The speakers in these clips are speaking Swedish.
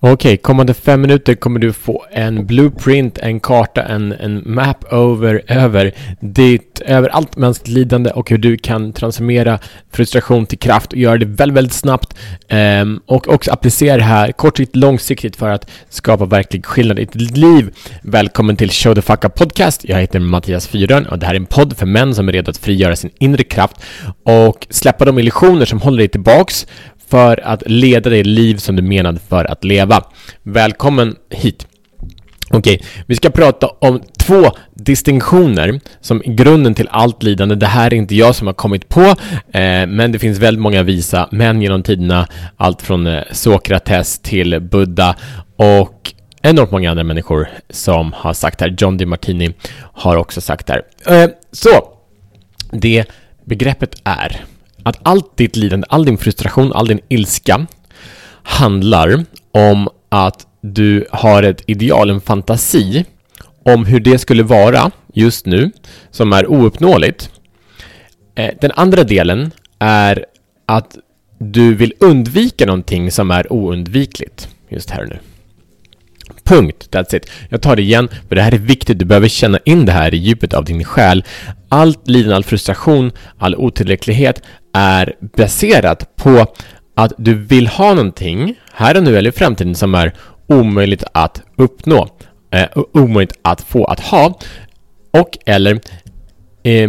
Okej, kommande fem minuter kommer du få en blueprint, en karta, en, en map over, över ditt, över allt mänskligt lidande och hur du kan transformera frustration till kraft och göra det väldigt, väldigt snabbt um, och också applicera det här kortsiktigt, långsiktigt för att skapa verklig skillnad i ditt liv. Välkommen till Show the Fuck Up Podcast. Jag heter Mattias Fyrön och det här är en podd för män som är redo att frigöra sin inre kraft och släppa de illusioner som håller dig tillbaks för att leda det liv som du menade för att leva. Välkommen hit! Okej, vi ska prata om två distinktioner som är grunden till allt lidande. Det här är inte jag som har kommit på, eh, men det finns väldigt många visa män genom tiderna, allt från eh, Sokrates till Buddha och enormt många andra människor som har sagt det här. John DeMartini har också sagt det här. Eh, så, det begreppet är att allt ditt lidande, all din frustration, all din ilska handlar om att du har ett ideal, en fantasi om hur det skulle vara just nu, som är ouppnåeligt. Eh, den andra delen är att du vill undvika någonting som är oundvikligt just här och nu. Punkt. That's it. Jag tar det igen, för det här är viktigt. Du behöver känna in det här i djupet av din själ. Allt lidande, all frustration, all otillräcklighet är baserat på att du vill ha någonting här och nu eller i framtiden som är omöjligt att uppnå, eh, omöjligt att få att ha och eller eh,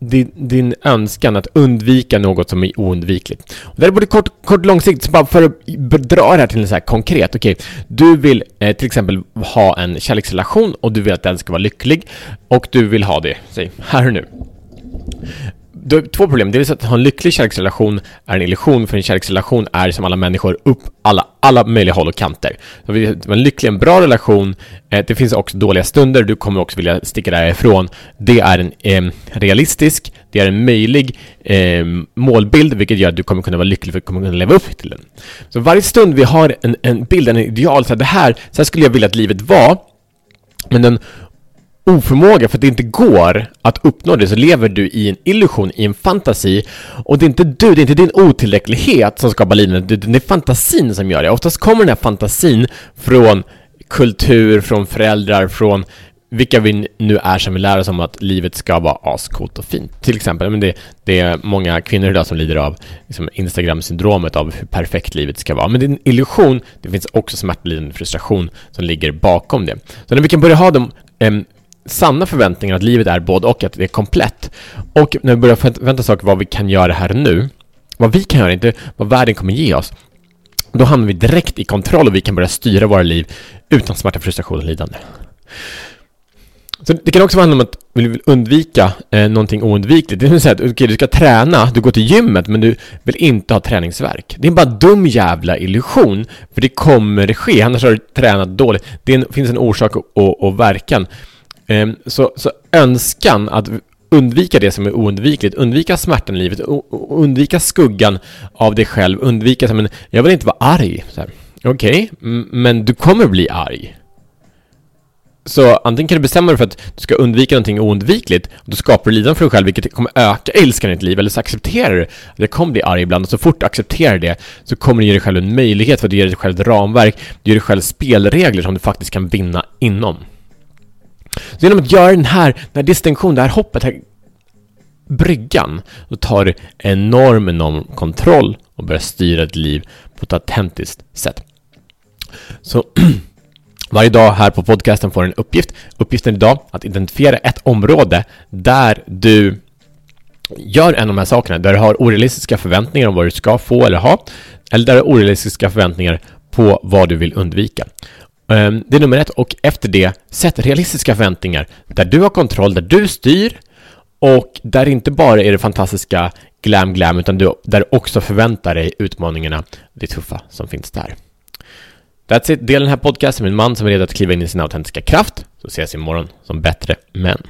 din, din önskan att undvika något som är oundvikligt. Och det är både kort, kort långsiktigt, så bara för att dra det här till en så här konkret. Okej, okay, du vill eh, till exempel ha en kärleksrelation och du vill att den ska vara lycklig och du vill ha det, säg, här och nu du har två problem. Dels att ha en lycklig kärleksrelation är en illusion, för en kärleksrelation är som alla människor upp alla, alla möjliga håll och kanter. Så en lycklig, en bra relation, eh, det finns också dåliga stunder, du kommer också vilja sticka därifrån. Det är en eh, realistisk, det är en möjlig eh, målbild, vilket gör att du kommer kunna vara lycklig för att du kommer kunna leva upp till den. Så varje stund vi har en, en bild, en ideal, så här, det här, så här skulle jag vilja att livet var, men den oförmåga för att det inte går att uppnå det så lever du i en illusion, i en fantasi och det är inte du, det är inte din otillräcklighet som skapar lidande, det är fantasin som gör det. Oftast kommer den här fantasin från kultur, från föräldrar, från vilka vi nu är som vill lära oss om att livet ska vara ascoolt och fint. Till exempel, men det, det är många kvinnor idag som lider av liksom Instagram-syndromet av hur perfekt livet ska vara. Men det är en illusion, det finns också smärtlidande frustration som ligger bakom det. Så när vi kan börja ha de sanna förväntningar att livet är både och, att det är komplett. Och när vi börjar förvänta saker vad vi kan göra här och nu, vad vi kan göra, inte vad världen kommer ge oss, då hamnar vi direkt i kontroll och vi kan börja styra våra liv utan smärta, frustration och lidande. Så det kan också handla om att vi vill undvika eh, någonting oundvikligt. Det vill säga att okay, du ska träna, du går till gymmet, men du vill inte ha träningsverk. Det är bara dum jävla illusion, för det kommer ske, annars har du tränat dåligt. Det finns en orsak och, och, och verkan. Ehm, så, så önskan att undvika det som är oundvikligt, undvika smärtan i livet, undvika skuggan av dig själv, undvika, men jag vill inte vara arg. Okej, okay, men du kommer bli arg. Så antingen kan du bestämma dig för att du ska undvika någonting oundvikligt, och då skapar du lidande för dig själv, vilket kommer öka ilskan i ditt liv, eller så accepterar du att jag kommer bli arg ibland, och så fort du accepterar det, så kommer du ge dig själv en möjlighet, för att du ger dig själv ett ramverk, du ger dig själv spelregler som du faktiskt kan vinna inom. Så genom att göra den här, den här distinktionen, det här hoppet, här bryggan, då tar du enorm, enorm kontroll och börjar styra ditt liv på ett autentiskt sätt. Så varje dag här på podcasten får du en uppgift. Uppgiften idag att identifiera ett område där du gör en av de här sakerna, där du har orealistiska förväntningar om vad du ska få eller ha, eller där du har orealistiska förväntningar på vad du vill undvika. Ehm, det är nummer ett och efter det, sätt realistiska förväntningar där du har kontroll, där du styr och där inte bara är det fantastiska glam glam utan du, där du också förväntar dig utmaningarna, det tuffa som finns där. That's it, dela den här podcasten med en man som är redo att kliva in i sin autentiska kraft, så ses imorgon som bättre män.